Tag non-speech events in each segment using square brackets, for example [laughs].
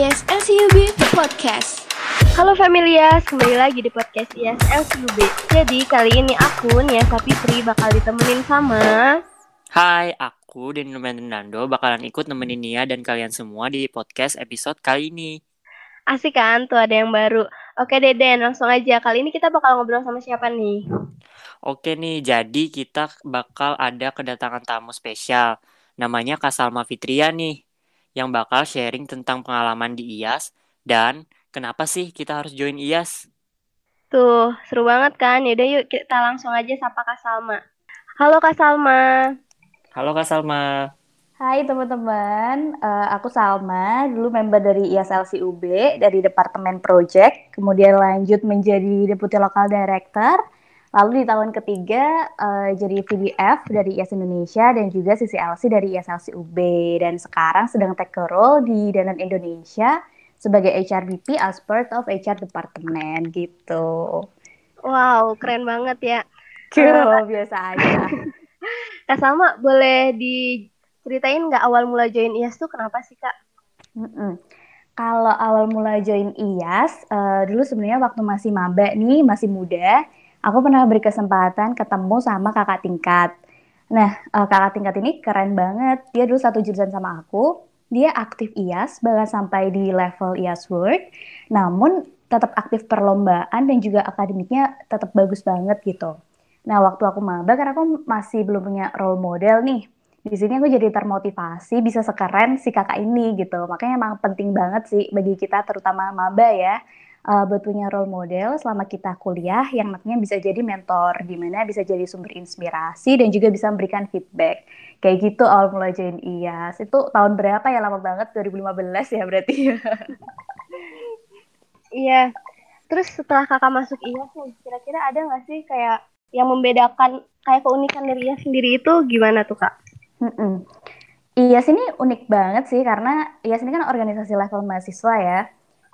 Yes LCUB Podcast. Halo Familias, kembali lagi di podcast Yes LCUB. Jadi kali ini aku Nia Sapitri bakal ditemenin sama Hai, aku dan Nando bakalan ikut nemenin Nia dan kalian semua di podcast episode kali ini. Asik kan tuh ada yang baru. Oke Deden, langsung aja. Kali ini kita bakal ngobrol sama siapa nih? Oke nih, jadi kita bakal ada kedatangan tamu spesial. Namanya Kak Salma Fitria nih yang bakal sharing tentang pengalaman di IAS dan kenapa sih kita harus join IAS. Tuh, seru banget kan? Yaudah yuk kita langsung aja sapa Kak Salma. Halo Kak Salma. Halo Kak Salma. Hai teman-teman, uh, aku Salma, dulu member dari IAS UB dari Departemen Project, kemudian lanjut menjadi Deputi Lokal Director, Lalu di tahun ketiga uh, jadi VDF dari IAS Indonesia dan juga CCLC dari IAS UB dan sekarang sedang take a role di Danan Indonesia sebagai HRBP as part of HR Department gitu. Wow, keren banget ya. Cool, biasa aja. Kak [laughs] Salma, boleh diceritain nggak awal mula join IAS tuh kenapa sih Kak? Mm -mm. Kalau awal mula join IAS, uh, dulu sebenarnya waktu masih maba nih, masih muda, aku pernah beri kesempatan ketemu sama kakak tingkat. Nah, uh, kakak tingkat ini keren banget. Dia dulu satu jurusan sama aku. Dia aktif IAS, bahkan sampai di level IAS World. Namun, tetap aktif perlombaan dan juga akademiknya tetap bagus banget gitu. Nah, waktu aku maba, karena aku masih belum punya role model nih. Di sini aku jadi termotivasi bisa sekeren si kakak ini gitu. Makanya emang penting banget sih bagi kita terutama maba ya uh, buat punya role model selama kita kuliah yang nantinya bisa jadi mentor, di mana bisa jadi sumber inspirasi dan juga bisa memberikan feedback. Kayak gitu awal mulai join IAS. Itu tahun berapa ya? Lama banget, 2015 ya berarti ya. [laughs] iya. Terus setelah kakak masuk IAS kira-kira ada nggak sih kayak yang membedakan kayak keunikan dari IAS sendiri itu gimana tuh kak? Mm -mm. IAS ini unik banget sih karena IAS ini kan organisasi level mahasiswa ya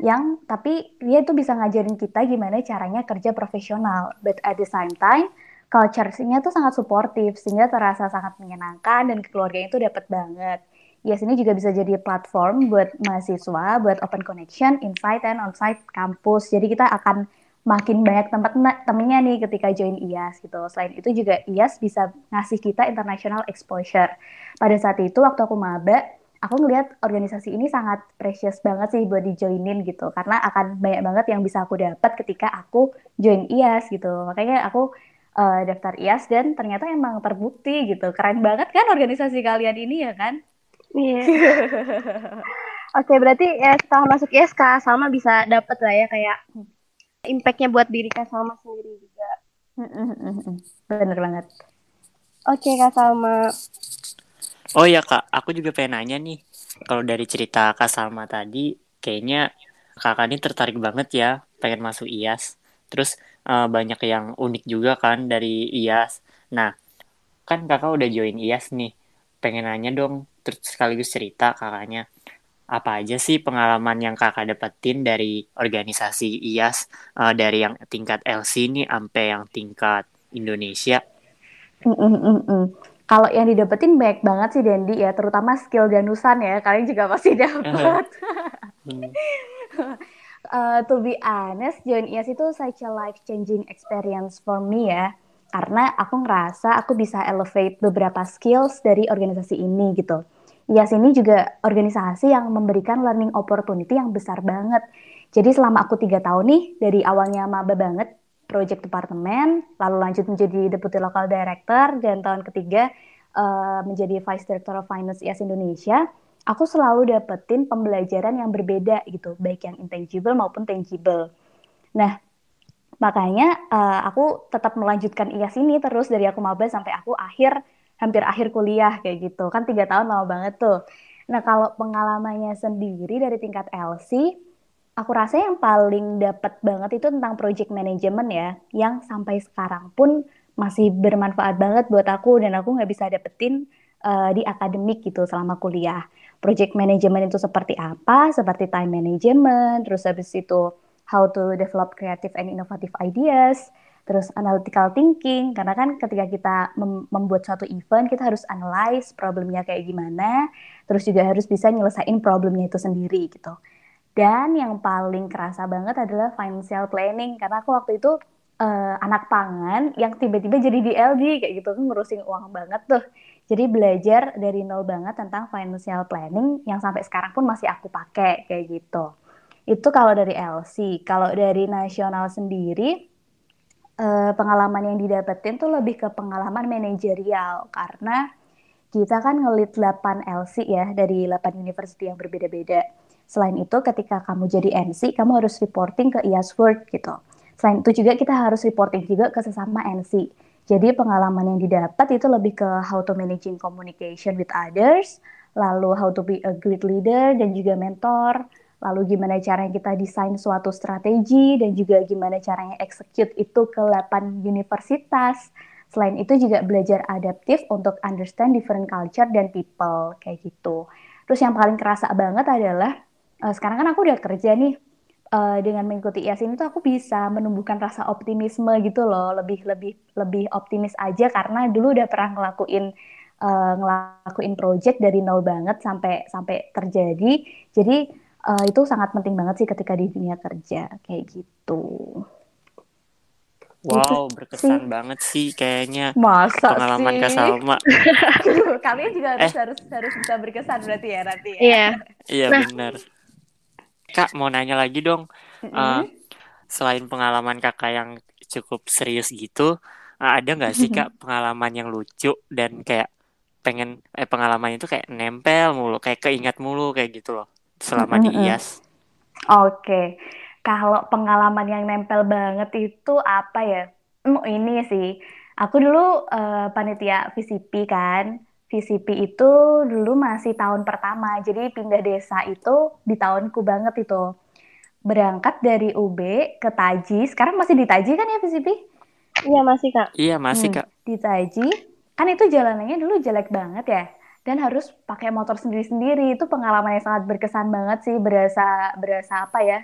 yang tapi dia itu bisa ngajarin kita gimana caranya kerja profesional but at the same time culture-nya tuh sangat suportif sehingga terasa sangat menyenangkan dan keluarganya itu dapat banget. Ya sini juga bisa jadi platform buat mahasiswa, buat open connection, inside and outside kampus. Jadi kita akan makin banyak tempat temennya nih ketika join IAS gitu. Selain itu juga IAS bisa ngasih kita international exposure. Pada saat itu waktu aku maba, aku ngelihat organisasi ini sangat precious banget sih buat dijoinin gitu. Karena akan banyak banget yang bisa aku dapat ketika aku join IAS gitu. Makanya aku uh, daftar IAS dan ternyata emang terbukti gitu. Keren banget kan organisasi kalian ini ya kan? Iya. [laughs] Oke berarti ya setelah masuk IAS kak Salma bisa dapat lah ya kayak impactnya buat diri kak Salma sendiri juga. Bener banget. Oke kak Salma Oh ya kak, aku juga pengen nanya nih. Kalau dari cerita Kak Salma tadi, kayaknya kakak ini tertarik banget ya pengen masuk IAS. Terus uh, banyak yang unik juga kan dari IAS. Nah, kan kakak udah join IAS nih. Pengen nanya dong, terus sekaligus cerita kakaknya. Apa aja sih pengalaman yang kakak dapetin dari organisasi IAS uh, dari yang tingkat LC nih sampai yang tingkat Indonesia? Mm -mm kalau yang didapetin banyak banget sih Dendi ya, terutama skill danusan ya. Kalian juga pasti [laughs] dapat. uh, [laughs] to be honest, join IAS itu such a life changing experience for me ya. Karena aku ngerasa aku bisa elevate beberapa skills dari organisasi ini gitu. IAS ini juga organisasi yang memberikan learning opportunity yang besar banget. Jadi selama aku tiga tahun nih, dari awalnya maba banget, project departemen, lalu lanjut menjadi deputy local director, dan tahun ketiga uh, menjadi vice director of finance IAS Indonesia, aku selalu dapetin pembelajaran yang berbeda gitu, baik yang intangible maupun tangible. Nah, makanya uh, aku tetap melanjutkan IAS ini terus dari aku maba sampai aku akhir hampir akhir kuliah kayak gitu kan tiga tahun lama banget tuh. Nah kalau pengalamannya sendiri dari tingkat LC, aku rasa yang paling dapat banget itu tentang project management ya, yang sampai sekarang pun masih bermanfaat banget buat aku dan aku nggak bisa dapetin uh, di akademik gitu selama kuliah. Project management itu seperti apa? Seperti time management, terus habis itu how to develop creative and innovative ideas, terus analytical thinking karena kan ketika kita mem membuat suatu event kita harus analyze problemnya kayak gimana, terus juga harus bisa nyelesain problemnya itu sendiri gitu. Dan yang paling kerasa banget adalah financial planning karena aku waktu itu uh, anak pangan yang tiba-tiba jadi DLD kayak gitu kan ngurusin uang banget tuh. Jadi belajar dari nol banget tentang financial planning yang sampai sekarang pun masih aku pakai kayak gitu. Itu kalau dari LC. Kalau dari nasional sendiri uh, pengalaman yang didapetin tuh lebih ke pengalaman manajerial karena kita kan ngelit 8 LC ya dari 8 university yang berbeda-beda. Selain itu ketika kamu jadi NC, kamu harus reporting ke IAS World gitu. Selain itu juga kita harus reporting juga ke sesama NC. Jadi pengalaman yang didapat itu lebih ke how to managing communication with others, lalu how to be a great leader dan juga mentor, lalu gimana caranya kita desain suatu strategi dan juga gimana caranya execute itu ke 8 universitas. Selain itu juga belajar adaptif untuk understand different culture dan people kayak gitu. Terus yang paling kerasa banget adalah uh, sekarang kan aku udah kerja nih uh, dengan mengikuti IAS ini tuh aku bisa menumbuhkan rasa optimisme gitu loh, lebih lebih lebih optimis aja karena dulu udah pernah ngelakuin uh, ngelakuin project dari nol banget sampai sampai terjadi. Jadi uh, itu sangat penting banget sih ketika di dunia kerja kayak gitu. Wow, berkesan sih. banget sih kayaknya Masa pengalaman sih? Kak Salma. [laughs] Kalian juga harus Eh. harus harus bisa berkesan berarti ya nanti ya. Iya. Iya Nah. benar. Kak mau nanya lagi dong. Mm-mm. Eh, selain pengalaman kakak yang cukup serius gitu, eh, ada nggak sih kak pengalaman yang lucu dan kayak pengen eh pengalaman itu kayak nempel mulu, kayak keingat mulu kayak gitu loh selama di Mm-mm-mm. IAS. Oke, kalau pengalaman yang nempel banget itu apa ya? Hmm, ini sih, aku dulu eh, panitia VCP kan. VCP itu dulu masih tahun pertama, jadi pindah desa itu di tahunku banget itu. Berangkat dari UB ke Taji, sekarang masih di Taji kan ya VCP? Iya masih kak. Iya masih Hmm, kak. di Taji, kan itu jalanannya dulu jelek banget ya. Dan harus pakai motor sendiri-sendiri. Itu pengalaman yang sangat berkesan banget sih. Berasa berasa apa ya?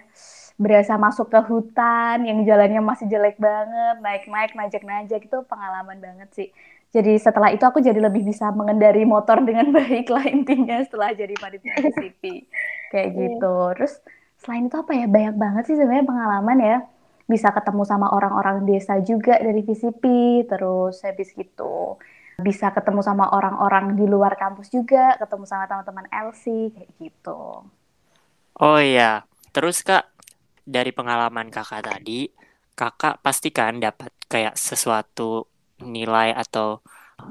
Berasa masuk ke hutan yang jalannya masih jelek banget, naik-naik, najak-najak itu pengalaman banget sih. Jadi setelah itu aku jadi lebih bisa mengendari motor dengan [laughs] baik lah intinya setelah jadi panitia [laughs] VCP. Kayak Iya. gitu. Terus selain itu apa ya? Banyak banget sih sebenarnya pengalaman ya bisa ketemu sama orang-orang desa juga dari VCP, terus habis gitu bisa ketemu sama orang-orang di luar kampus juga, ketemu sama teman-teman LC kayak gitu. Oh iya. Terus kak dari pengalaman kakak tadi, kakak pasti kan dapat kayak sesuatu nilai atau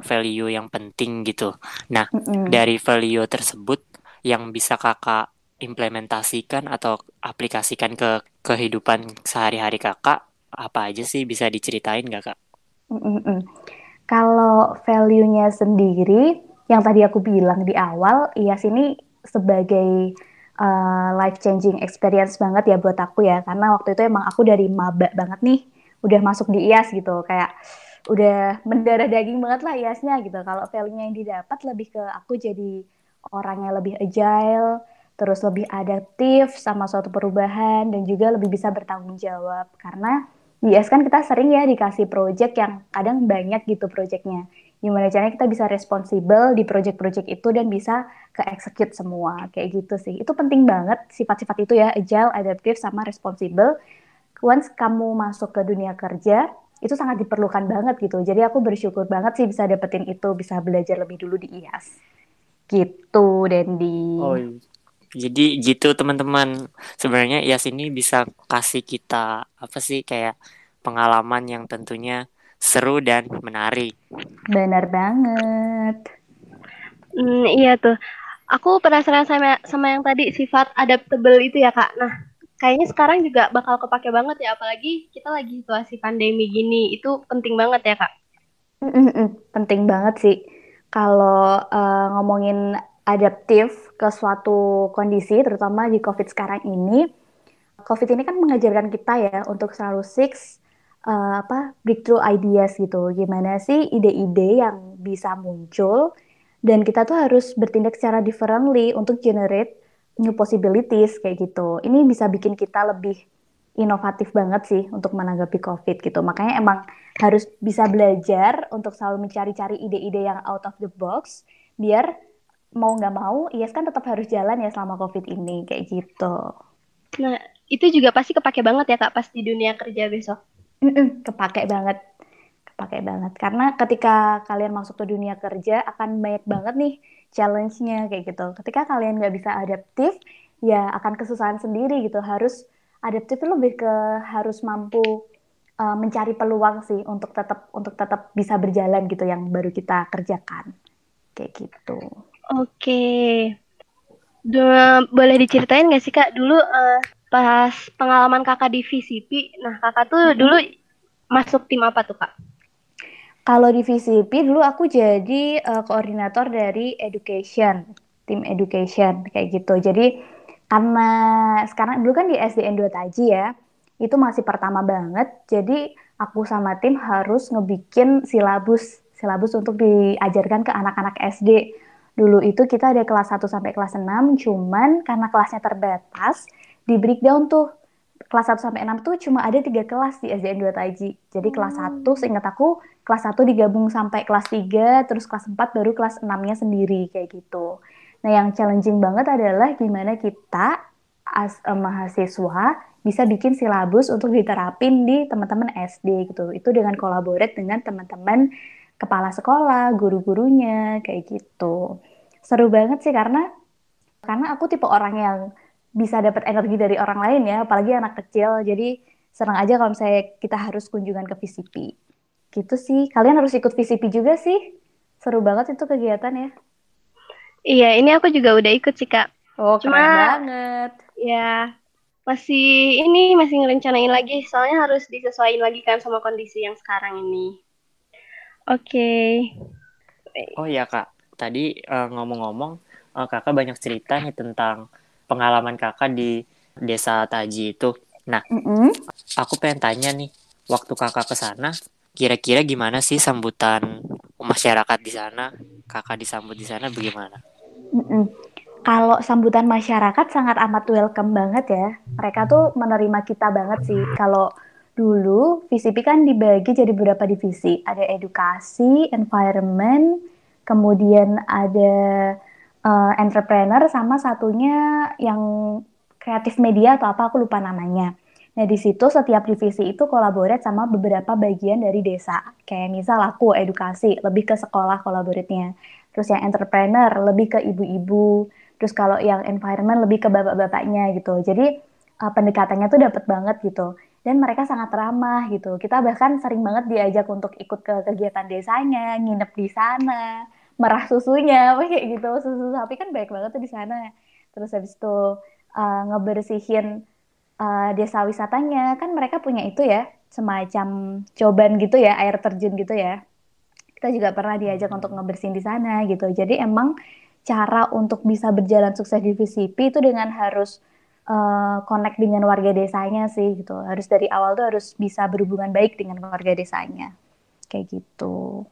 value yang penting gitu. Nah, Mm-mm. dari value tersebut yang bisa kakak implementasikan atau aplikasikan ke kehidupan sehari-hari kakak apa aja sih bisa diceritain nggak kak? Mm-mm-mm. Kalau value-nya sendiri, yang tadi aku bilang di awal, IAS ini sebagai life changing experience banget ya buat aku ya, karena waktu itu emang aku dari maba banget nih, udah masuk di IAS gitu, kayak udah mendarah daging banget lah IASnya gitu. Kalau value-nya yang didapat lebih ke aku jadi orang yang lebih agile, terus lebih adaptif sama suatu perubahan dan juga lebih bisa bertanggung jawab karena di IAS kan kita sering ya dikasih project yang kadang banyak gitu projectnya. Gimana caranya kita bisa responsibel di project-project itu dan bisa ke-execute semua. Kayak gitu sih. Itu penting banget sifat-sifat itu ya, agile, adaptif, sama responsibel. Once kamu masuk ke dunia kerja, itu sangat diperlukan banget gitu. Jadi aku bersyukur banget sih bisa dapetin itu, bisa belajar lebih dulu di IAS. Gitu, Dendi. Oh, iya. Jadi gitu teman-teman. Sebenarnya IAS ini bisa kasih kita apa sih kayak pengalaman yang tentunya seru dan menarik. Benar banget. Hmm, iya tuh. Aku penasaran sama sama yang tadi sifat adaptable itu ya kak. Nah, kayaknya sekarang juga bakal kepake banget ya, apalagi kita lagi situasi pandemi gini. Itu penting banget ya kak. Mm-mm-mm, Penting banget sih. Kalau eh, ngomongin adaptif ke suatu kondisi, terutama di COVID sekarang ini, COVID ini kan mengajarkan kita ya untuk selalu six eh, apa breakthrough ideas gitu. Gimana sih ide-ide yang bisa muncul dan kita tuh harus bertindak secara differently untuk generate new possibilities kayak gitu. Ini bisa bikin kita lebih inovatif banget sih untuk menanggapi COVID gitu. Makanya emang harus bisa belajar untuk selalu mencari-cari ide-ide yang out of the box biar mau nggak mau IAS kan tetap harus jalan ya selama COVID ini kayak gitu. Nah, itu juga pasti kepake banget ya Kak pas di dunia kerja besok. Mm-mm, kepake banget. Kepake banget. Karena ketika kalian masuk ke dunia kerja akan banyak banget nih challenge-nya kayak gitu. Ketika kalian nggak bisa adaptif, ya akan kesusahan sendiri gitu. Harus adaptif itu lebih ke harus mampu uh, mencari peluang sih untuk tetap untuk tetap bisa berjalan gitu yang baru kita kerjakan. Kayak gitu. Oke. Duh, boleh diceritain nggak sih Kak dulu uh, pas pengalaman Kakak di VCP, nah Kakak tuh hmm. dulu masuk tim apa tuh Kak? Kalau di VCP dulu aku jadi uh, koordinator dari education, tim education kayak gitu. Jadi karena sekarang dulu kan di SDN 2 Taji ya, itu masih pertama banget. Jadi aku sama tim harus ngebikin silabus silabus untuk diajarkan ke anak-anak SD Dulu itu kita ada kelas 1 sampai kelas 6, cuman karena kelasnya terbatas, di breakdown tuh kelas 1 sampai 6 tuh cuma ada tiga kelas di SDN 2 Taji. Jadi hmm. kelas 1 seingat aku kelas 1 digabung sampai kelas 3, terus kelas 4 baru kelas 6-nya sendiri kayak gitu. Nah, yang challenging banget adalah gimana kita as a mahasiswa bisa bikin silabus untuk diterapin di teman-teman SD gitu. Itu dengan kolaborate dengan teman-teman kepala sekolah, guru-gurunya, kayak gitu. Seru banget sih karena karena aku tipe orang yang bisa dapat energi dari orang lain ya, apalagi anak kecil. Jadi senang aja kalau misalnya kita harus kunjungan ke VCP. Gitu sih. Kalian harus ikut VCP juga sih. Seru banget itu kegiatan ya. Iya, ini aku juga udah ikut sih, Kak. Oh, keren Cuma, banget. Ya, masih ini masih ngerencanain lagi soalnya harus disesuaikan lagi kan sama kondisi yang sekarang ini. Oke. Okay. Oh ya kak, tadi uh, ngomong-ngomong, uh, kakak banyak cerita nih tentang pengalaman kakak di desa Taji itu. Nah, mm -hmm. aku pengen tanya nih, waktu kakak ke sana, kira-kira gimana sih sambutan masyarakat di sana? Kakak disambut di sana bagaimana? Mm -mm. Kalau sambutan masyarakat sangat amat welcome banget ya. Mereka tuh menerima kita banget sih. Kalau dulu VCP kan dibagi jadi beberapa divisi. Ada edukasi, environment, kemudian ada uh, entrepreneur, sama satunya yang kreatif media atau apa aku lupa namanya. Nah di situ setiap divisi itu kolaborat sama beberapa bagian dari desa. Kayak misal aku edukasi lebih ke sekolah kolaboratnya. Terus yang entrepreneur lebih ke ibu-ibu. Terus kalau yang environment lebih ke bapak-bapaknya gitu. Jadi uh, pendekatannya tuh dapat banget gitu dan mereka sangat ramah gitu. Kita bahkan sering banget diajak untuk ikut ke kegiatan desanya, nginep di sana, merah susunya, [laughs] kayak gitu. Susu sapi kan baik banget tuh di sana. Terus habis itu uh, ngebersihin uh, desa wisatanya, kan mereka punya itu ya, semacam coban gitu ya, air terjun gitu ya. Kita juga pernah diajak untuk ngebersihin di sana gitu. Jadi emang cara untuk bisa berjalan sukses di VCP itu dengan harus uh, connect dengan warga desanya sih gitu. Harus dari awal tuh harus bisa berhubungan baik dengan warga desanya. Kayak gitu.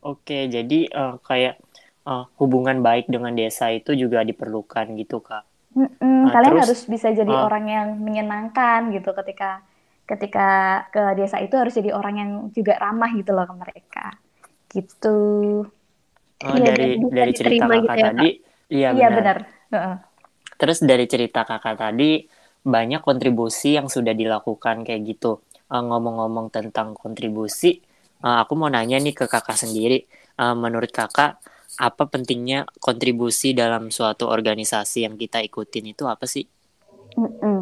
Oke, jadi uh, kayak uh, hubungan baik dengan desa itu juga diperlukan gitu, Kak. Mm -mm, nah, kalian terus, harus bisa jadi uh, orang yang menyenangkan gitu ketika ketika ke desa itu harus jadi orang yang juga ramah gitu loh ke mereka. Gitu. Uh, ya, dari dari cerita kakak gitu ya, tadi, iya benar. Iya benar. Uh -uh. Terus dari cerita kakak tadi, banyak kontribusi yang sudah dilakukan kayak gitu. Uh, ngomong-ngomong tentang kontribusi, uh, aku mau nanya nih ke kakak sendiri. Uh, menurut kakak, apa pentingnya kontribusi dalam suatu organisasi yang kita ikutin itu apa sih? Mm -mm.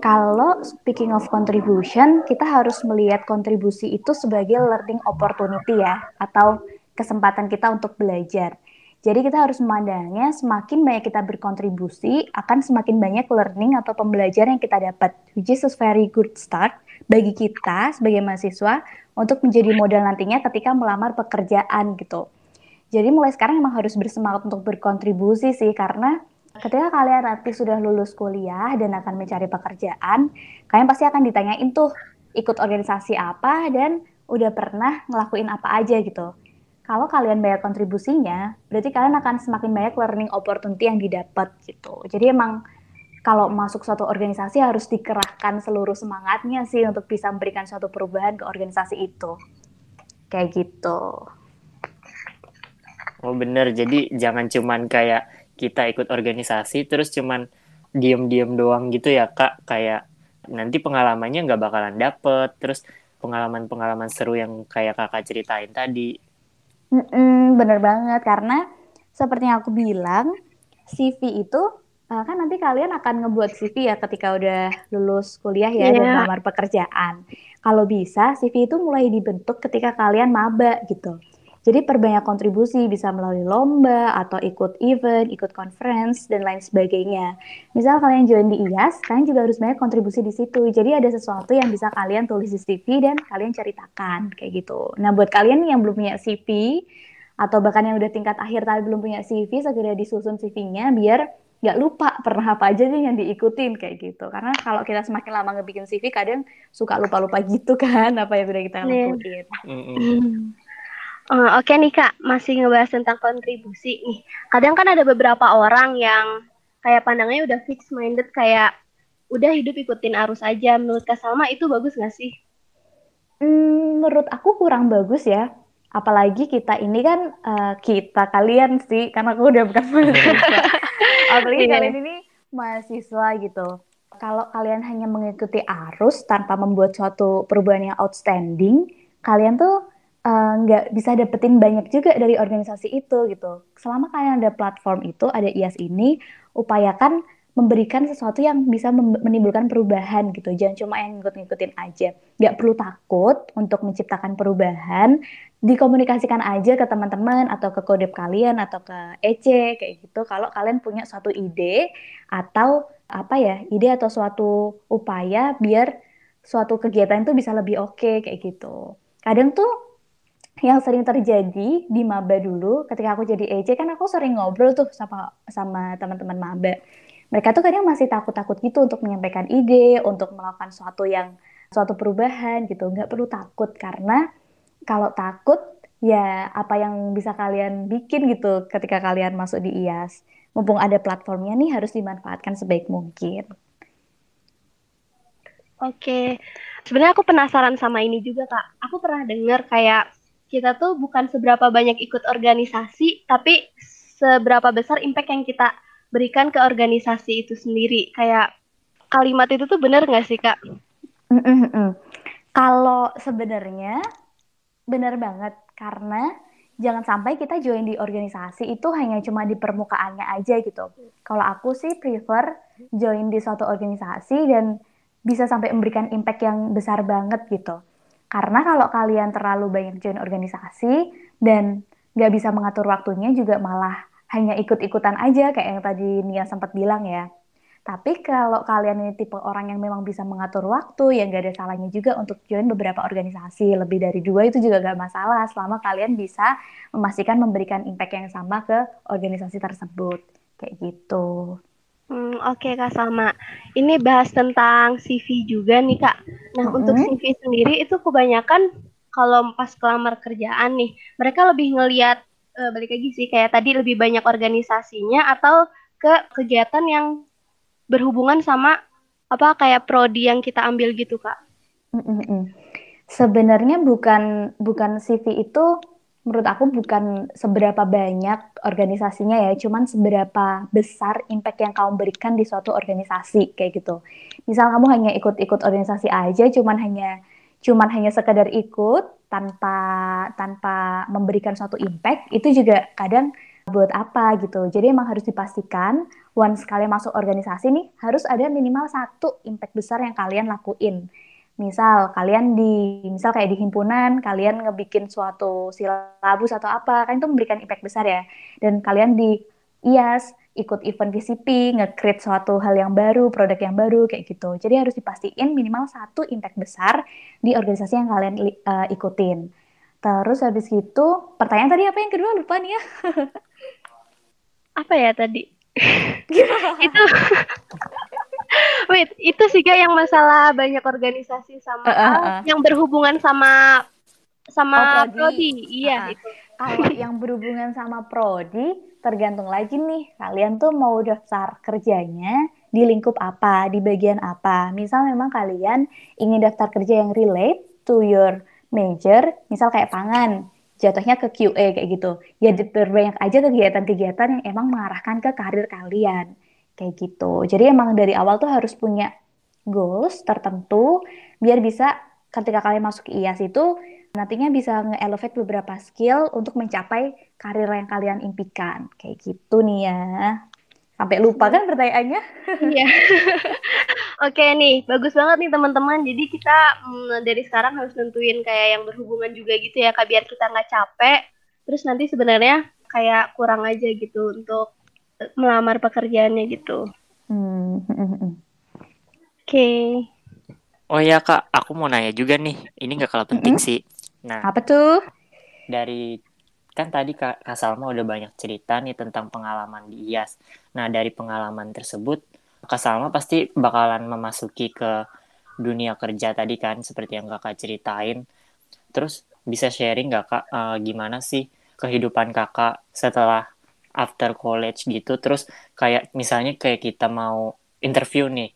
Kalau speaking of contribution, kita harus melihat kontribusi itu sebagai learning opportunity ya, atau kesempatan kita untuk belajar. Jadi kita harus memandangnya semakin banyak kita berkontribusi akan semakin banyak learning atau pembelajaran yang kita dapat, which is a very good start bagi kita sebagai mahasiswa untuk menjadi modal nantinya ketika melamar pekerjaan gitu. Jadi mulai sekarang memang harus bersemangat untuk berkontribusi sih karena ketika kalian nanti sudah lulus kuliah dan akan mencari pekerjaan, kalian pasti akan ditanyain tuh ikut organisasi apa dan udah pernah ngelakuin apa aja gitu kalau kalian bayar kontribusinya, berarti kalian akan semakin banyak learning opportunity yang didapat gitu. Jadi emang kalau masuk suatu organisasi harus dikerahkan seluruh semangatnya sih untuk bisa memberikan suatu perubahan ke organisasi itu. Kayak gitu. Oh bener, jadi jangan cuman kayak kita ikut organisasi terus cuman diem-diem doang gitu ya kak kayak nanti pengalamannya nggak bakalan dapet terus pengalaman-pengalaman seru yang kayak kakak ceritain tadi Mm-mm, bener banget karena seperti yang aku bilang CV itu uh, kan nanti kalian akan ngebuat CV ya ketika udah lulus kuliah ya dan Iya. melamar pekerjaan. Kalau bisa CV itu mulai dibentuk ketika kalian maba gitu. Jadi perbanyak kontribusi bisa melalui lomba atau ikut event, ikut conference dan lain sebagainya. Misal kalian join di IAS, kalian juga harus banyak kontribusi di situ. Jadi ada sesuatu yang bisa kalian tulis di CV dan kalian ceritakan kayak gitu. Nah, buat kalian yang belum punya CV atau bahkan yang udah tingkat akhir tapi belum punya CV, segera disusun CV-nya biar nggak lupa pernah apa aja nih yang diikutin kayak gitu. Karena kalau kita semakin lama ngebikin CV kadang suka lupa-lupa gitu kan apa yang udah kita Iya. lakuin. Mm-mm. Hmm. [laughs] Eh, Oke nih kak, masih ngebahas tentang kontribusi nih. Kadang kan ada beberapa orang yang kayak pandangnya udah fix minded kayak udah hidup ikutin arus aja. Menurut Kak Salma itu bagus nggak sih? Hmm, menurut aku kurang bagus ya. Apalagi kita ini kan eh, kita kalian sih, karena aku udah bukan. [laughs] Apalagi Iya. kalian ini mahasiswa gitu. Kalau kalian hanya mengikuti arus tanpa membuat suatu perubahan yang outstanding, kalian tuh eh, nggak bisa dapetin banyak juga dari organisasi itu gitu. Selama kalian ada platform itu, ada IAS ini, upayakan memberikan sesuatu yang bisa menimbulkan perubahan gitu. Jangan cuma yang ngikut-ngikutin aja. Nggak perlu takut untuk menciptakan perubahan. Dikomunikasikan aja ke teman-teman atau ke kodep kalian atau ke EC kayak gitu. Kalau kalian punya suatu ide atau apa ya, ide atau suatu upaya biar suatu kegiatan itu bisa lebih oke kayak gitu. Kadang tuh yang sering terjadi di maba dulu ketika aku jadi EC kan aku sering ngobrol tuh sama sama teman-teman maba mereka tuh kadang masih takut-takut gitu untuk menyampaikan ide untuk melakukan suatu yang suatu perubahan gitu. Nggak perlu takut karena kalau takut ya apa yang bisa kalian bikin gitu ketika kalian masuk di IAS mumpung ada platformnya nih harus dimanfaatkan sebaik mungkin. Oke, sebenarnya aku penasaran sama ini juga kak. Aku pernah dengar kayak kita tuh bukan seberapa banyak ikut organisasi, tapi seberapa besar impact yang kita berikan ke organisasi itu sendiri. Kayak kalimat itu tuh benar nggak sih kak? Mm-mm-mm. Kalau sebenarnya benar banget karena jangan sampai kita join di organisasi itu hanya cuma di permukaannya aja gitu. Kalau aku sih prefer join di suatu organisasi dan bisa sampai memberikan impact yang besar banget gitu. Karena kalau kalian terlalu banyak join organisasi dan nggak bisa mengatur waktunya juga malah hanya ikut-ikutan aja kayak yang tadi Nia sempat bilang ya. Tapi kalau kalian ini tipe orang yang memang bisa mengatur waktu, ya nggak ada salahnya juga untuk join beberapa organisasi. Lebih dari dua itu juga nggak masalah, selama kalian bisa memastikan memberikan impact yang sama ke organisasi tersebut. Kayak gitu. Hmm, Oke Kak Salma, ini bahas tentang CV juga nih Kak. Nah untuk Mm-mm. CV sendiri itu kebanyakan kalau pas kelamar kerjaan nih, mereka lebih ngelihat eh, balik lagi sih kayak tadi lebih banyak organisasinya atau ke kegiatan yang berhubungan sama apa kayak prodi yang kita ambil gitu Kak. Mm-mm-mm. Sebenarnya bukan bukan CV itu menurut aku bukan seberapa banyak organisasinya ya, cuman seberapa besar impact yang kamu berikan di suatu organisasi kayak gitu. Misal kamu hanya ikut-ikut organisasi aja, cuman hanya cuman hanya sekedar ikut tanpa tanpa memberikan suatu impact, itu juga kadang buat apa gitu. Jadi emang harus dipastikan once kalian masuk organisasi nih harus ada minimal satu impact besar yang kalian lakuin. Misal kalian di misal kayak di himpunan kalian ngebikin suatu silabus atau apa, kan itu memberikan impact besar ya. Dan kalian di IAS ikut event VCP, nge-create suatu hal yang baru, produk yang baru kayak gitu. Jadi harus dipastiin minimal satu impact besar di organisasi yang kalian li- eh, ikutin. Terus habis itu, pertanyaan tadi apa yang kedua lupa nih ya. Apa ya tadi? itu [laughs] Wait, itu sih Kak yang masalah banyak organisasi sama eh, ah, eh. yang berhubungan sama sama Oh, prodi. prodi. Iya, Ah, ah. itu. Kalau [laughs] yang berhubungan sama prodi, tergantung lagi nih, kalian tuh mau daftar kerjanya di lingkup apa, di bagian apa. Misal memang kalian ingin daftar kerja yang relate to your major, misal kayak pangan, jatuhnya ke QA kayak gitu. Ya diperbanyak aja kegiatan-kegiatan yang emang mengarahkan ke karir kalian. kayak gitu. Jadi emang dari awal tuh harus punya goals tertentu biar bisa ketika kalian masuk ke IAS itu nantinya bisa nge-elevate beberapa skill untuk mencapai karir yang kalian impikan. Kayak gitu nih ya. Sampai lupa kan pertanyaannya? [laughs] Iya. [laughs] Oke nih, bagus banget nih teman-teman. Jadi kita hmm, dari sekarang harus nentuin kayak yang berhubungan juga gitu ya, kak biar kita nggak capek. Terus nanti sebenarnya kayak kurang aja gitu untuk melamar pekerjaannya gitu. Hmm. [laughs] Oke. Oh ya kak, aku mau nanya juga nih. Ini nggak kalah penting Mm-mm. sih. Nah, Apa tuh? dari kan tadi kak, kak Salma udah banyak cerita nih tentang pengalaman di IAS. Nah, dari pengalaman tersebut, kak Salma pasti bakalan memasuki ke dunia kerja tadi kan, seperti yang kakak ceritain. Terus bisa sharing nggak kak, eh, gimana sih kehidupan kakak setelah after college gitu? Terus kayak misalnya kayak kita mau interview nih,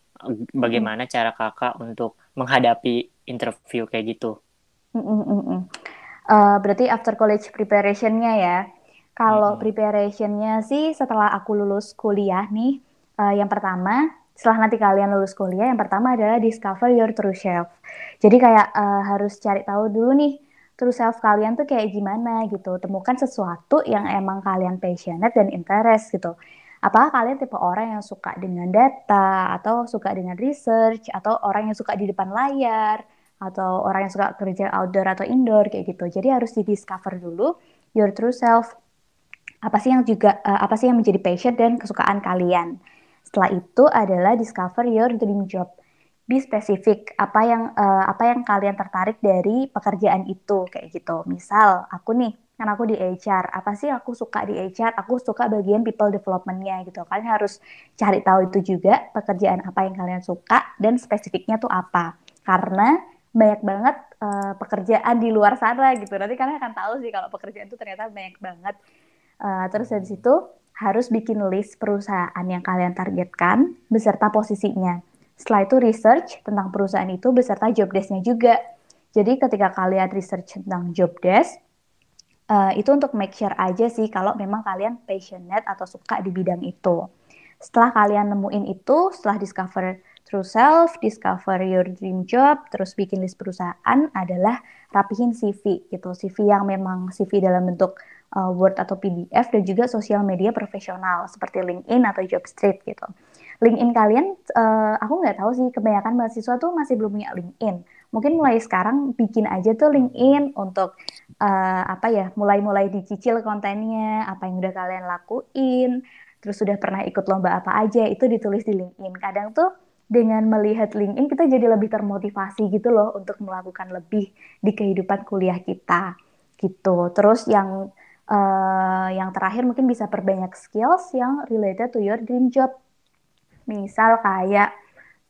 bagaimana cara kakak untuk menghadapi interview kayak gitu? Mm-mm-mm. Eh, berarti after college preparation-nya ya. Kalau Mm-mm. preparation-nya sih setelah aku lulus kuliah nih, eh, yang pertama, setelah nanti kalian lulus kuliah, yang pertama adalah discover your true self. Jadi kayak eh, harus cari tahu dulu nih, true self kalian tuh kayak gimana gitu. Temukan sesuatu yang emang kalian passionate dan interest gitu. Apakah kalian tipe orang yang suka dengan data, atau suka dengan research, atau orang yang suka di depan layar, atau orang yang suka kerja outdoor atau indoor kayak gitu. Jadi harus di-discover dulu your true self. Apa sih yang juga eh, apa sih yang menjadi passion dan kesukaan kalian. Setelah itu adalah discover your dream job. Be specific apa yang eh, apa yang kalian tertarik dari pekerjaan itu kayak gitu. Misal aku nih kan aku di HR. Apa sih aku suka di HR? Aku suka bagian people development-nya gitu. Kalian harus cari tahu itu juga pekerjaan apa yang kalian suka dan spesifiknya tuh apa. Karena banyak banget uh, pekerjaan di luar sana gitu. Nanti kalian akan tahu sih kalau pekerjaan itu ternyata banyak banget. Uh, terus dari situ harus bikin list perusahaan yang kalian targetkan beserta posisinya. Setelah itu research tentang perusahaan itu beserta job desk-nya juga. Jadi ketika kalian research tentang job desk, uh, itu untuk make sure aja sih kalau memang kalian passionate atau suka di bidang itu. Setelah kalian nemuin itu, setelah discover true self, discover your dream job, terus bikin list perusahaan adalah rapihin CV gitu. CV yang memang CV dalam bentuk uh, Word atau PDF dan juga sosial media profesional seperti LinkedIn atau Jobstreet gitu. LinkedIn kalian, uh, aku nggak tahu sih kebanyakan mahasiswa tuh masih belum punya LinkedIn. Mungkin mulai sekarang bikin aja tuh LinkedIn untuk uh, apa ya, mulai-mulai dicicil kontennya, apa yang udah kalian lakuin, terus sudah pernah ikut lomba apa aja, itu ditulis di LinkedIn. Kadang tuh dengan melihat LinkedIn kita jadi lebih termotivasi gitu loh untuk melakukan lebih di kehidupan kuliah kita gitu. Terus yang uh, yang terakhir mungkin bisa perbanyak skills yang related to your dream job. Misal kayak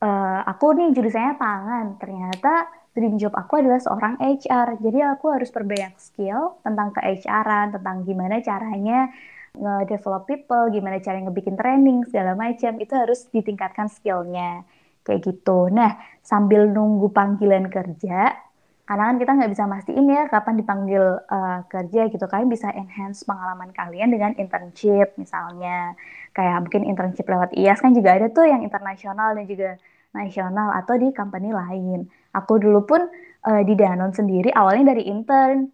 uh, aku nih jurusannya pangan, ternyata dream job aku adalah seorang HR. Jadi aku harus perbanyak skill tentang ke HR-an, tentang gimana caranya nge-develop people, gimana cara ngebikin training, segala macam, itu harus ditingkatkan skillnya, kayak gitu. Nah, sambil nunggu panggilan kerja, karena kan kita nggak bisa mastiin ya kapan dipanggil uh, kerja gitu, kalian bisa enhance pengalaman kalian dengan internship misalnya, kayak mungkin internship lewat IAS kan juga ada tuh yang internasional dan juga nasional atau di company lain. Aku dulu pun uh, di Danone sendiri awalnya dari intern,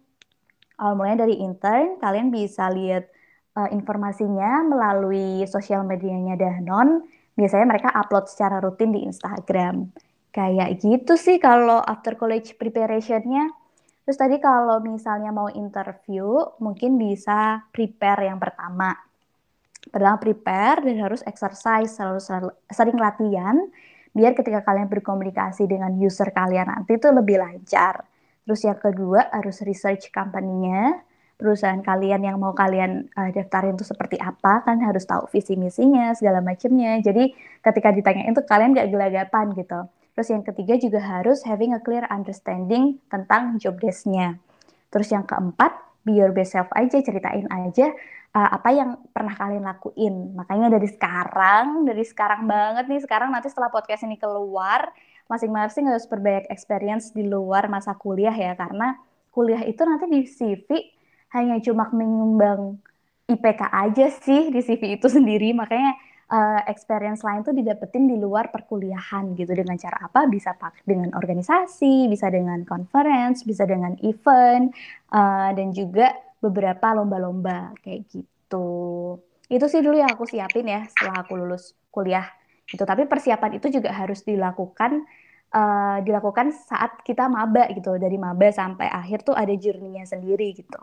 awal mulanya dari intern, kalian bisa lihat uh, informasinya melalui sosial medianya Danon. Biasanya mereka upload secara rutin di Instagram. Kayak gitu sih kalau after college preparation-nya. Terus tadi kalau misalnya mau interview, mungkin bisa prepare yang pertama. Pertama prepare dan harus exercise, selalu, selalu sering latihan, biar ketika kalian berkomunikasi dengan user kalian nanti itu lebih lancar. Terus yang kedua harus research company-nya, perusahaan kalian yang mau kalian uh, daftarin itu seperti apa kan harus tahu visi misinya segala macamnya jadi ketika ditanyain itu kalian gak gelagapan gitu. Terus yang ketiga juga harus having a clear understanding tentang job desk-nya. Terus yang keempat be your best self aja ceritain aja uh, apa yang pernah kalian lakuin. Makanya dari sekarang dari sekarang banget nih sekarang nanti setelah podcast ini keluar masing-masing harus berbanyak experience di luar masa kuliah ya. Karena kuliah itu nanti di CV hanya cuma menyumbang IPK aja sih di CV itu [laughs] sendiri. Makanya uh, experience lain tuh didapetin di luar perkuliahan gitu. Dengan cara apa? Bisa pak dengan organisasi bisa dengan conference bisa dengan event uh, dan juga beberapa lomba-lomba kayak gitu. Itu sih dulu yang aku siapin ya setelah aku lulus kuliah gitu tapi persiapan itu juga harus dilakukan uh, dilakukan saat kita maba gitu. Dari maba sampai akhir tuh ada journey-nya sendiri gitu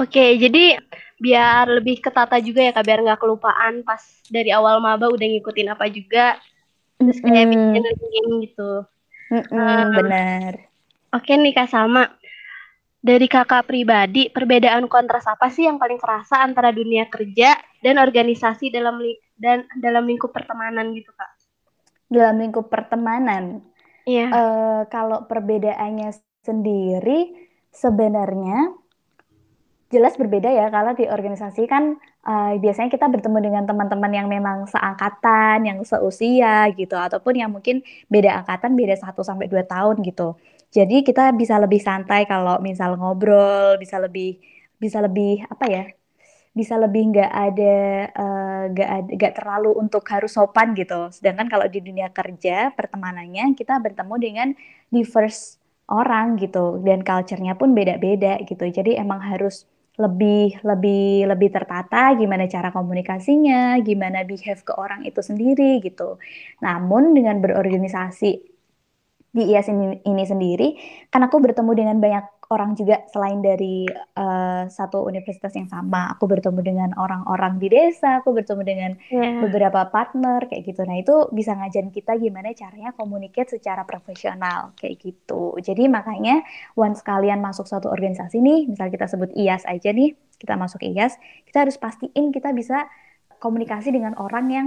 Oke, jadi biar lebih ketata juga ya kak, biar nggak kelupaan pas dari awal maba udah ngikutin apa juga, terus kayak Mm-mm. bikin gitu. Mm-mm, Ah. benar Oke nih kak sama. Dari kakak pribadi, perbedaan kontras apa sih yang paling kerasa antara dunia kerja dan organisasi dalam li- dan dalam lingkup pertemanan gitu kak? dalam lingkup pertemanan Iya. eh kalau perbedaannya sendiri sebenarnya jelas berbeda ya kalau di organisasi kan eh, biasanya kita bertemu dengan teman-teman yang memang seangkatan, yang seusia gitu ataupun yang mungkin beda angkatan beda 1 sampai 2 tahun gitu. Jadi kita bisa lebih santai kalau misal ngobrol, bisa lebih bisa lebih apa ya? Bisa lebih nggak ada eh, nggak ada nggak terlalu untuk harus sopan gitu. Sedangkan kalau di dunia kerja pertemanannya kita bertemu dengan diverse orang gitu dan culture-nya pun beda-beda gitu. Jadi emang harus lebih lebih lebih tertata gimana cara komunikasinya, gimana behave ke orang itu sendiri gitu. Namun dengan berorganisasi di IAS ini, ini sendiri, kan aku bertemu dengan banyak orang juga selain dari eh, satu universitas yang sama. Aku bertemu dengan orang-orang di desa, aku bertemu dengan Iya. beberapa partner kayak gitu. Nah, itu bisa ngajarin kita gimana caranya communicate secara profesional kayak gitu. Jadi makanya once kalian masuk satu organisasi nih, misal kita sebut IAS aja nih, kita masuk IAS, kita harus pastiin kita bisa komunikasi dengan orang yang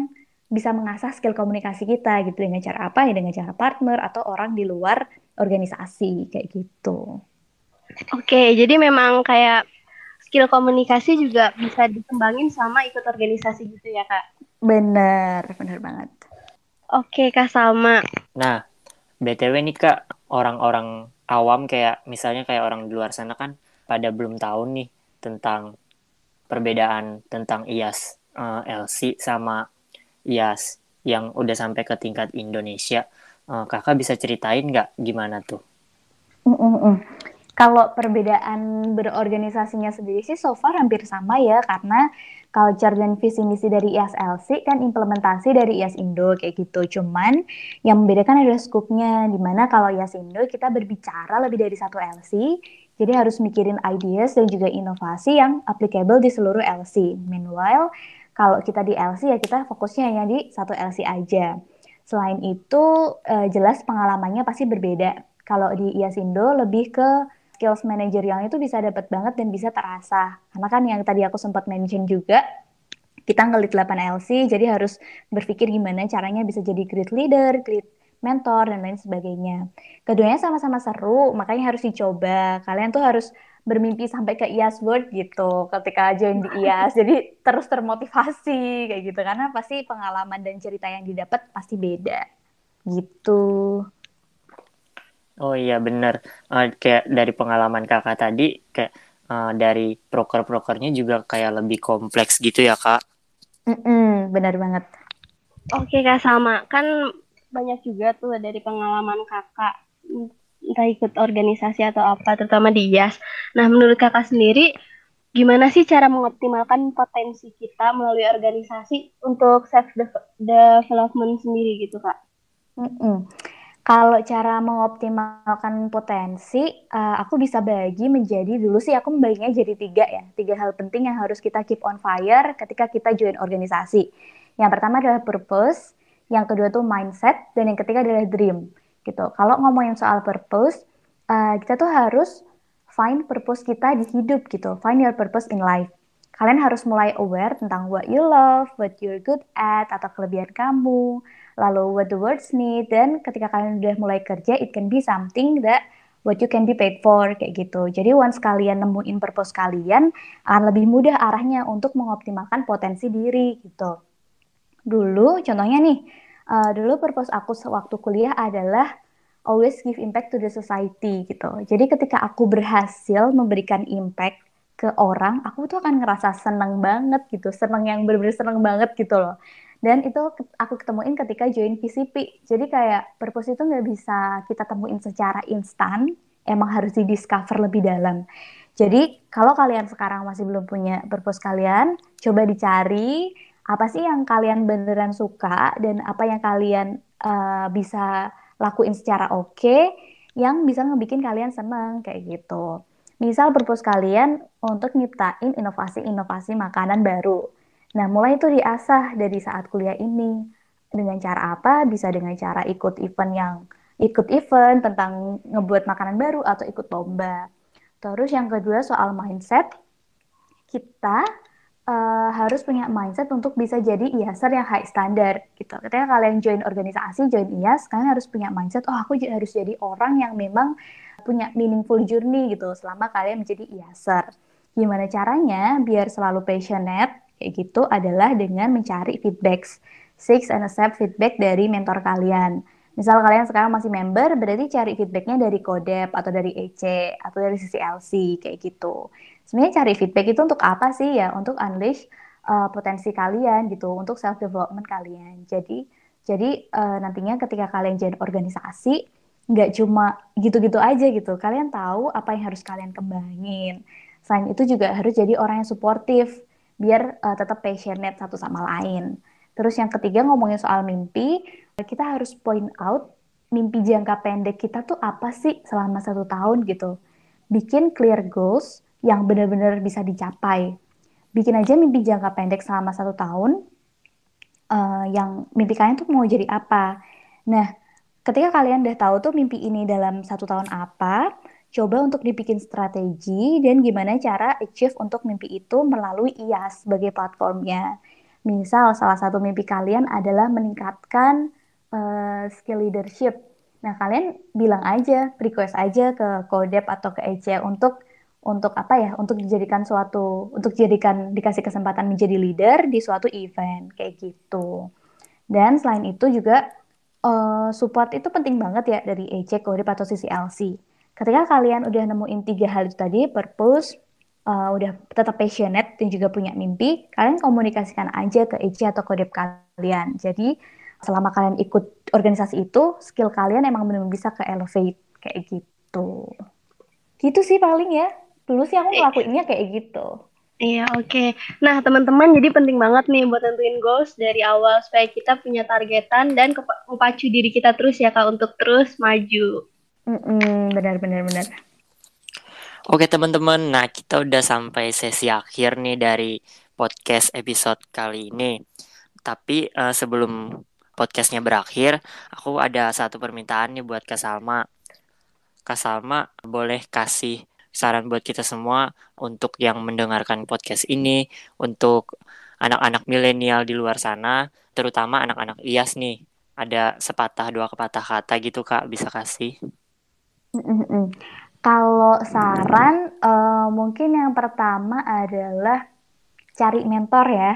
bisa mengasah skill komunikasi kita gitu dengan cara apa ya dengan cara partner atau orang di luar organisasi kayak gitu. Oke, jadi memang kayak skill komunikasi juga bisa dikembangin sama ikut organisasi gitu ya kak? Bener, bener banget. Oke kak Salma. Nah, BTW nih Kak, orang-orang awam kayak misalnya kayak orang di luar sana kan pada belum tahu nih tentang perbedaan tentang IAS eh, LC sama IAS yang udah sampai ke tingkat Indonesia. Eh, kakak bisa ceritain nggak gimana tuh? Mm, mm, mm. Kalau perbedaan berorganisasinya sendiri sih so far hampir sama ya karena culture dan visi misi dari IASLC kan implementasi dari IAS Indo kayak gitu. Cuman yang membedakan adalah skupnya di mana kalau IAS Indo kita berbicara lebih dari satu LC jadi harus mikirin ideas dan juga inovasi yang applicable di seluruh LC. Meanwhile kalau kita di LC ya kita fokusnya hanya di satu LC aja. Selain itu eh, jelas pengalamannya pasti berbeda. Kalau di IAS Indo lebih ke skills manajerialnya itu bisa dapat banget dan bisa terasa. Karena kan yang tadi aku sempat mention juga, kita ngelit 8 LC, jadi harus berpikir gimana caranya bisa jadi great leader, great mentor, dan lain sebagainya. Keduanya sama-sama seru, makanya harus dicoba. Kalian tuh harus bermimpi sampai ke IAS World gitu ketika join di IAS. Jadi terus termotivasi kayak gitu. Karena pasti pengalaman dan cerita yang didapat pasti beda. Gitu. Oh iya bener, Eh, kayak dari pengalaman kakak tadi, kayak eh, dari proker-prokernya juga kayak lebih kompleks gitu ya kak. Mm-mm, benar banget. Oke kak Salma, kan banyak juga tuh dari pengalaman kakak entah ikut organisasi atau apa, terutama di IAS. Nah, menurut kakak sendiri, gimana sih cara mengoptimalkan potensi kita melalui organisasi untuk self development sendiri gitu kak? Mm-mm. Kalau cara mengoptimalkan potensi, uh, aku bisa bagi menjadi dulu sih aku membaginya jadi tiga ya, tiga hal penting yang harus kita keep on fire ketika kita join organisasi. Yang pertama adalah purpose, yang kedua tuh mindset, dan yang ketiga adalah dream. Gitu. Kalau ngomongin soal purpose, uh, kita tuh harus find purpose kita di hidup gitu, find your purpose in life. Kalian harus mulai aware tentang what you love, what you're good at, atau kelebihan kamu, lalu what the words need. Dan ketika kalian udah mulai kerja it can be something that what you can be paid for kayak gitu. Jadi once kalian nemuin purpose kalian akan lebih mudah arahnya untuk mengoptimalkan potensi diri gitu. Dulu contohnya nih uh, dulu purpose aku sewaktu kuliah adalah always give impact to the society gitu jadi ketika aku berhasil memberikan impact ke orang, aku tuh akan ngerasa seneng banget gitu, seneng yang bener-bener seneng banget gitu loh. Dan itu aku ketemuin ketika join PCP. Jadi kayak purpose itu nggak bisa kita temuin secara instan, emang harus di discover lebih dalam. Jadi kalau kalian sekarang masih belum punya purpose kalian, coba dicari apa sih yang kalian beneran suka dan apa yang kalian uh, bisa lakuin secara oke okay, yang bisa ngebikin kalian seneng kayak gitu. Misal purpose kalian untuk nyiptain inovasi-inovasi makanan baru. Nah, mulai itu diasah dari saat kuliah ini. Dengan cara apa? Bisa dengan cara ikut event yang ikut event tentang ngebuat makanan baru atau ikut lomba. Terus yang kedua soal mindset. Kita uh, harus punya mindset untuk bisa jadi IASer yang high standard gitu. Ketika kalian join organisasi, join IAS, kalian harus punya mindset, oh aku harus jadi orang yang memang punya meaningful journey gitu selama kalian menjadi IASer. Gimana caranya biar selalu passionate kayak gitu adalah dengan mencari feedback. Six and accept feedback dari mentor kalian. Misal kalian sekarang masih member, berarti cari feedbacknya dari Kodep atau dari EC atau dari sisi LC kayak gitu. Sebenarnya cari feedback itu untuk apa sih ya? Untuk unleash uh, potensi kalian gitu, untuk self development kalian. Jadi jadi uh, nantinya ketika kalian jadi organisasi, nggak cuma gitu-gitu aja gitu. Kalian tahu apa yang harus kalian kembangin. Selain itu juga harus jadi orang yang suportif biar uh, tetap passionate satu sama lain. Terus yang ketiga ngomongin soal mimpi, kita harus point out mimpi jangka pendek kita tuh apa sih selama satu tahun gitu. Bikin clear goals yang benar-benar bisa dicapai. Bikin aja mimpi jangka pendek selama satu tahun, uh, yang mimpi kalian tuh mau jadi apa. Nah, ketika kalian udah tahu tuh mimpi ini dalam satu tahun apa, coba untuk dibikin strategi dan gimana cara achieve untuk mimpi itu melalui IAS sebagai platformnya. Misal salah satu mimpi kalian adalah meningkatkan uh, skill leadership. Nah, kalian bilang aja, request aja ke Kodep atau ke EC untuk untuk apa ya? Untuk dijadikan suatu untuk dijadikan dikasih kesempatan menjadi leader di suatu event kayak gitu. Dan selain itu juga uh, support itu penting banget ya dari EC, Kodip atau LC. Ketika kalian udah nemuin tiga hal itu tadi, purpose, uh, udah tetap passionate dan juga punya mimpi, kalian komunikasikan aja ke EC atau Kodip kalian. Jadi selama kalian ikut organisasi itu, skill kalian emang benar-benar bisa ke elevate kayak gitu. Gitu sih paling ya. Dulu sih aku ngelakuinnya kayak gitu. Iya, oke. Okay. Nah, teman-teman, jadi penting banget nih buat nentuin goals dari awal supaya kita punya targetan dan kepacu diri kita terus ya, Kak, untuk terus maju. benar, benar, benar. Oke, teman-teman. Nah, kita udah sampai sesi akhir nih dari podcast episode kali ini. Tapi uh, sebelum podcastnya berakhir, aku ada satu permintaan nih buat Kak Salma. Kak Salma, boleh kasih saran buat kita semua untuk yang mendengarkan podcast ini, untuk anak-anak milenial di luar sana, terutama anak-anak IAS nih. Ada sepatah dua kepatah kata gitu kak, bisa kasih? Kalau saran, uh, mungkin yang pertama adalah cari mentor ya.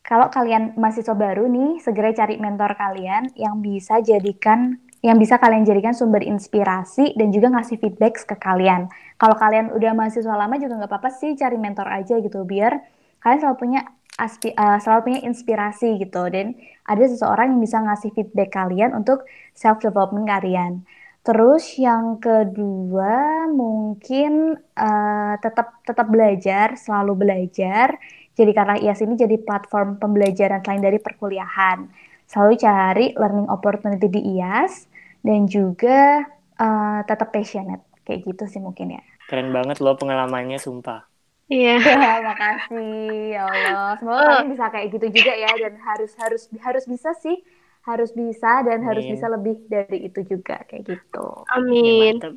Kalau kalian mahasiswa baru nih, segera cari mentor kalian yang bisa jadikan yang bisa kalian jadikan sumber inspirasi dan juga ngasih feedback ke kalian. Kalau kalian udah mahasiswa lama juga nggak apa-apa sih cari mentor aja gitu biar kalian selalu punya aspi, uh, selalu punya inspirasi gitu dan ada seseorang yang bisa ngasih feedback kalian untuk self development kalian. Terus yang kedua mungkin uh, tetap tetap belajar, selalu belajar. Jadi karena IAS ini jadi platform pembelajaran selain dari perkuliahan selalu cari learning opportunity di IAS dan juga uh, tetap passionate kayak gitu sih mungkin ya. Keren banget loh pengalamannya sumpah. Iya, yeah. [laughs] makasih ya Allah. Semoga oh. kalian bisa kayak gitu juga ya dan harus harus harus bisa sih harus bisa dan Amin. harus bisa lebih dari itu juga kayak gitu. Amin. Ya,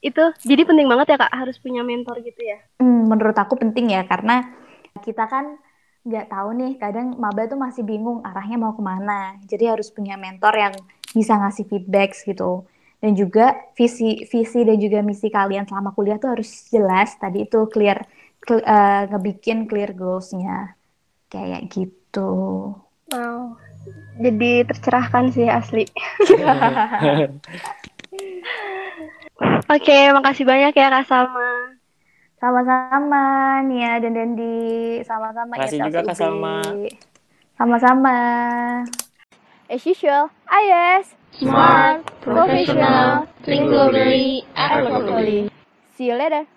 itu jadi penting banget ya kak harus punya mentor gitu ya. Hmm, menurut aku penting ya karena kita kan nggak tahu nih kadang maba tuh masih bingung arahnya mau ke mana. Jadi harus punya mentor yang bisa ngasih feedback gitu. Dan juga visi visi dan juga misi kalian selama kuliah tuh harus jelas. Tadi itu clear, clear uh, ngebikin clear goalsnya. Kayak gitu. Wow. Jadi tercerahkan sih asli. [laughs] Oke, okay, makasih banyak ya Kak Salma. Sama-sama Nia dan Dendi. Sama-sama Makasih ITS juga, Kak. Salma. Sama-sama. As usual, IS Smart, professional, think globally, effortlessly. See you later.